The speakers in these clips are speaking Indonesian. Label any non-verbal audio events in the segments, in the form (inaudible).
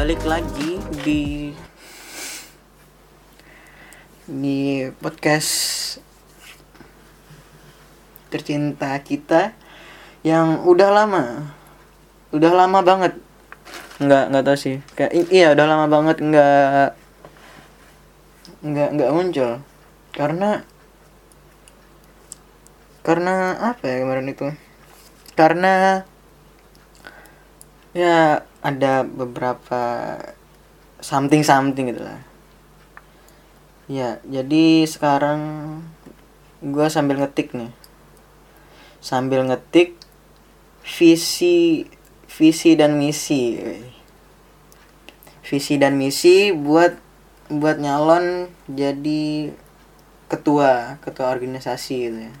balik lagi di di podcast tercinta kita yang udah lama. Udah lama banget. Nggak nggak tahu sih. Kayak iya udah lama banget nggak nggak nggak muncul. Karena karena apa ya kemarin itu? Karena ya ada beberapa something something gitu lah. Ya jadi sekarang gue sambil ngetik nih. Sambil ngetik visi visi dan misi visi dan misi buat buat nyalon jadi ketua ketua organisasi gitu ya.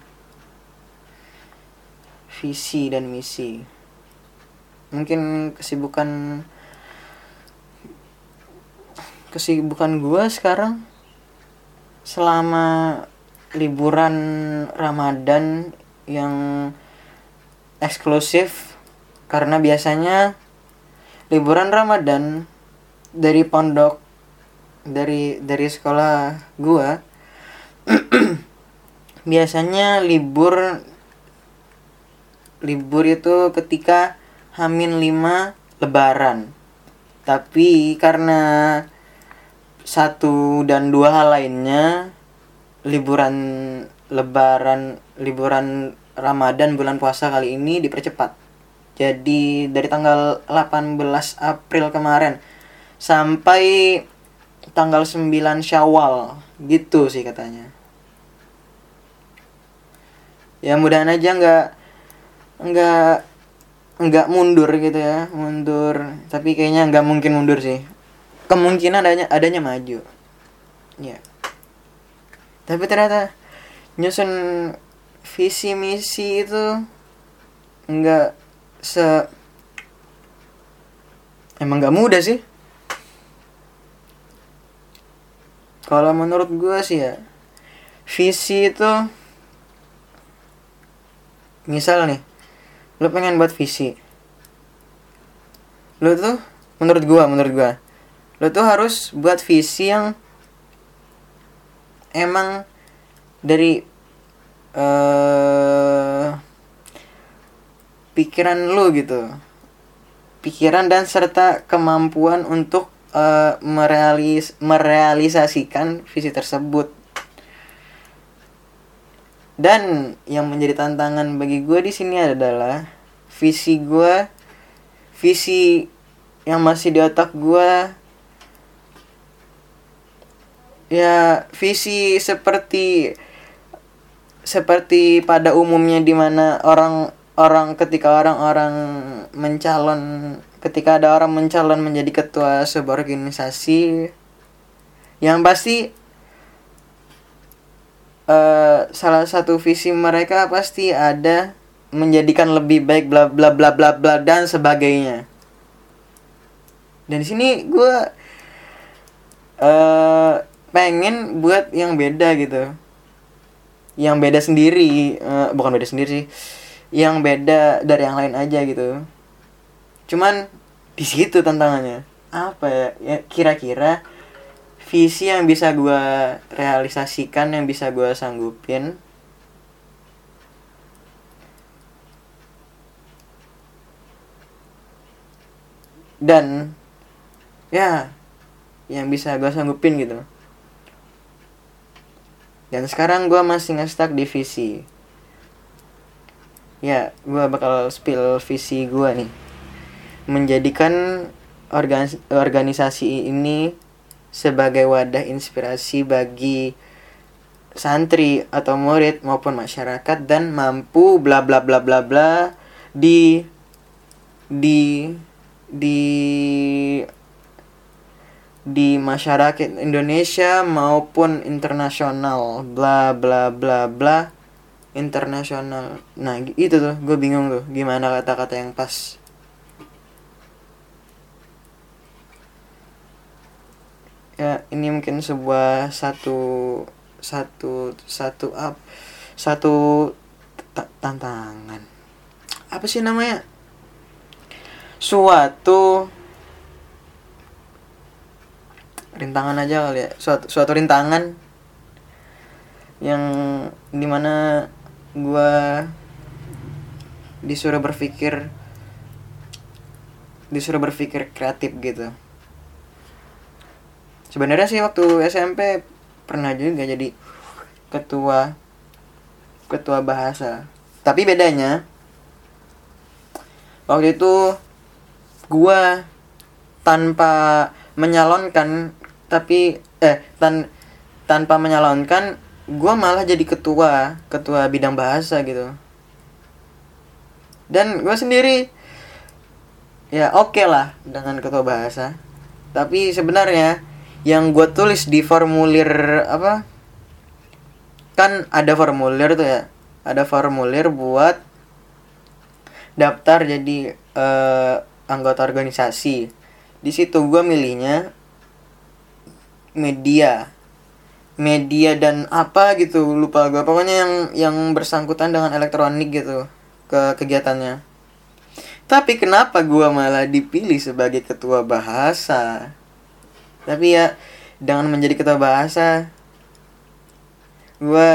Visi dan misi mungkin kesibukan kesibukan gua sekarang selama liburan Ramadan yang eksklusif karena biasanya liburan Ramadan dari pondok dari dari sekolah gua (clears throat) biasanya libur libur itu ketika Hamin 5 lebaran. Tapi karena satu dan dua hal lainnya liburan lebaran liburan Ramadan bulan puasa kali ini dipercepat. Jadi dari tanggal 18 April kemarin sampai tanggal 9 Syawal gitu sih katanya. Ya mudahan aja nggak nggak nggak mundur gitu ya mundur. Tapi kayaknya nggak mungkin mundur sih. Kemungkinan adanya adanya maju. Ya. Tapi ternyata nyusun visi misi itu nggak se emang nggak mudah sih. Kalau menurut gue sih ya visi itu misal nih lu pengen buat visi. Lu tuh menurut gua menurut gua lu tuh harus buat visi yang emang dari eh pikiran lu gitu. Pikiran dan serta kemampuan untuk eh, merealis merealisasikan visi tersebut dan yang menjadi tantangan bagi gue di sini adalah visi gue, visi yang masih di otak gue, ya visi seperti seperti pada umumnya di mana orang orang ketika orang-orang mencalon ketika ada orang mencalon menjadi ketua sebuah organisasi yang pasti eh, salah satu visi mereka pasti ada menjadikan lebih baik bla bla bla bla bla dan sebagainya. Dan di sini gue eh pengen buat yang beda gitu. Yang beda sendiri, eh, bukan beda sendiri sih. Yang beda dari yang lain aja gitu. Cuman di situ tantangannya. Apa ya? Ya kira-kira visi yang bisa gue realisasikan yang bisa gue sanggupin. Dan ya yang bisa gue sanggupin gitu. Dan sekarang gue masih ngestak di visi. Ya gue bakal spill visi gue nih. Menjadikan organis- organisasi ini sebagai wadah inspirasi bagi santri atau murid maupun masyarakat dan mampu bla bla bla bla bla di di di di masyarakat Indonesia maupun internasional. Bla bla bla bla internasional. Nah itu tuh gue bingung tuh gimana kata-kata yang pas ya ini mungkin sebuah satu satu satu up satu ta- tantangan. Apa sih namanya? Suatu rintangan aja kali ya. Suatu suatu rintangan yang di mana gua disuruh berpikir disuruh berpikir kreatif gitu sebenarnya sih waktu SMP pernah juga jadi ketua ketua bahasa. Tapi bedanya waktu itu gua tanpa menyalonkan tapi eh tan tanpa menyalonkan gua malah jadi ketua ketua bidang bahasa gitu. Dan gue sendiri ya oke okay lah dengan ketua bahasa. Tapi sebenarnya yang gue tulis di formulir apa? Kan ada formulir tuh ya. Ada formulir buat daftar jadi uh, anggota organisasi. Di situ gue milihnya media. Media dan apa gitu lupa gue pokoknya yang yang bersangkutan dengan elektronik gitu ke kegiatannya. Tapi kenapa gue malah dipilih sebagai ketua bahasa tapi ya dengan menjadi ketua bahasa gue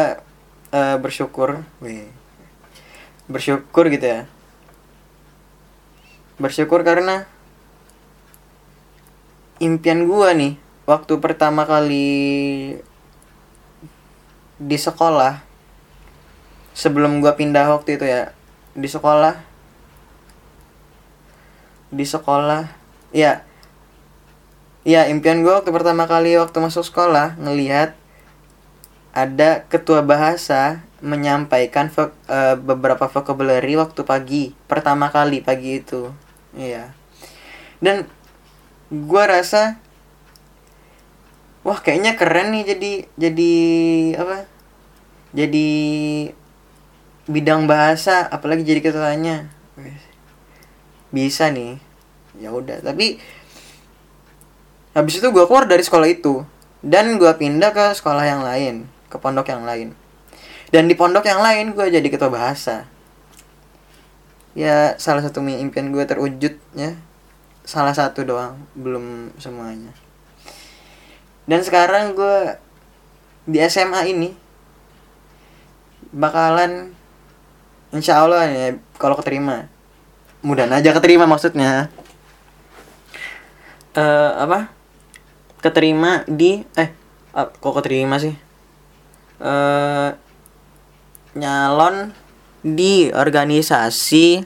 uh, bersyukur Wih. bersyukur gitu ya bersyukur karena impian gue nih waktu pertama kali di sekolah sebelum gue pindah waktu itu ya di sekolah di sekolah ya ya impian gue waktu pertama kali waktu masuk sekolah ngelihat ada ketua bahasa menyampaikan vo uh, beberapa vocabulary waktu pagi pertama kali pagi itu. Iya. Dan gue rasa wah kayaknya keren nih jadi jadi apa jadi bidang bahasa apalagi jadi ketuanya. Bisa nih. Ya udah tapi habis itu gue keluar dari sekolah itu. Dan gue pindah ke sekolah yang lain ke pondok yang lain. Dan di pondok yang lain gue jadi ketua bahasa. Ya salah satu impian gue terwujud ya salah satu doang belum semuanya. Dan sekarang gue di SMA ini bakalan insya Allah ya kalau keterima. Mudah aja keterima maksudnya. Uh, apa keterima di eh uh, kok keterima sih? Uh, nyalon di organisasi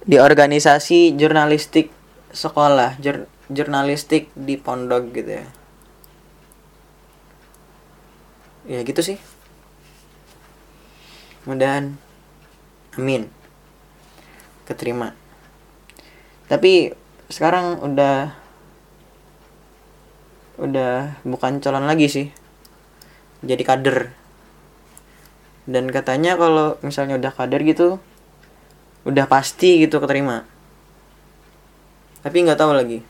di organisasi jurnalistik sekolah jur, jurnalistik di pondok gitu ya. Ya gitu sih. Mudahan amin. Keterima. Tapi sekarang udah udah bukan calon lagi sih. Jadi kader. Dan katanya kalau misalnya udah kader gitu udah pasti gitu keterima. Tapi nggak tahu lagi.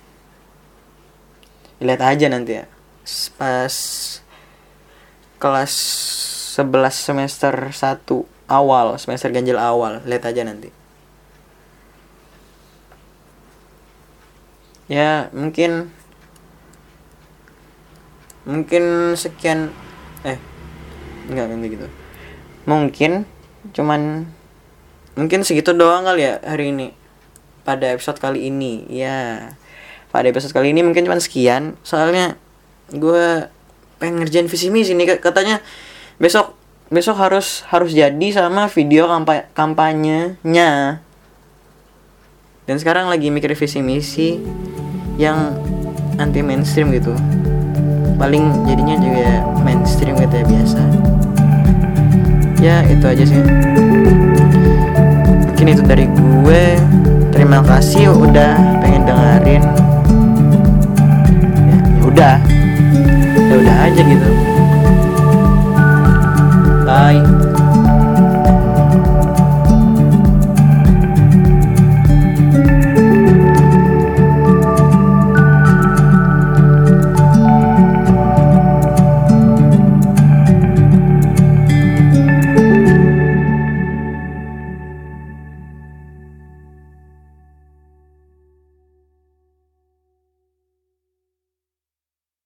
Lihat aja nanti ya. Pas kelas 11 semester 1 awal semester ganjil awal. Lihat aja nanti. Ya mungkin mungkin sekian eh enggak nanti gitu. Mungkin cuman mungkin segitu doang kali ya hari ini. Pada episode kali ini ya. Pada episode kali ini mungkin cuman sekian. Soalnya gue pengen ngerjain visi misi nih katanya besok besok harus harus jadi sama video kampanye kampanyenya. Dan sekarang lagi mikir visi misi yang anti mainstream gitu paling jadinya juga mainstream gitu ya biasa. Ya itu aja sih. Mungkin itu dari gue. Terima kasih udah pengen dengerin. Ya, ya udah. Ya udah aja gitu. Bye.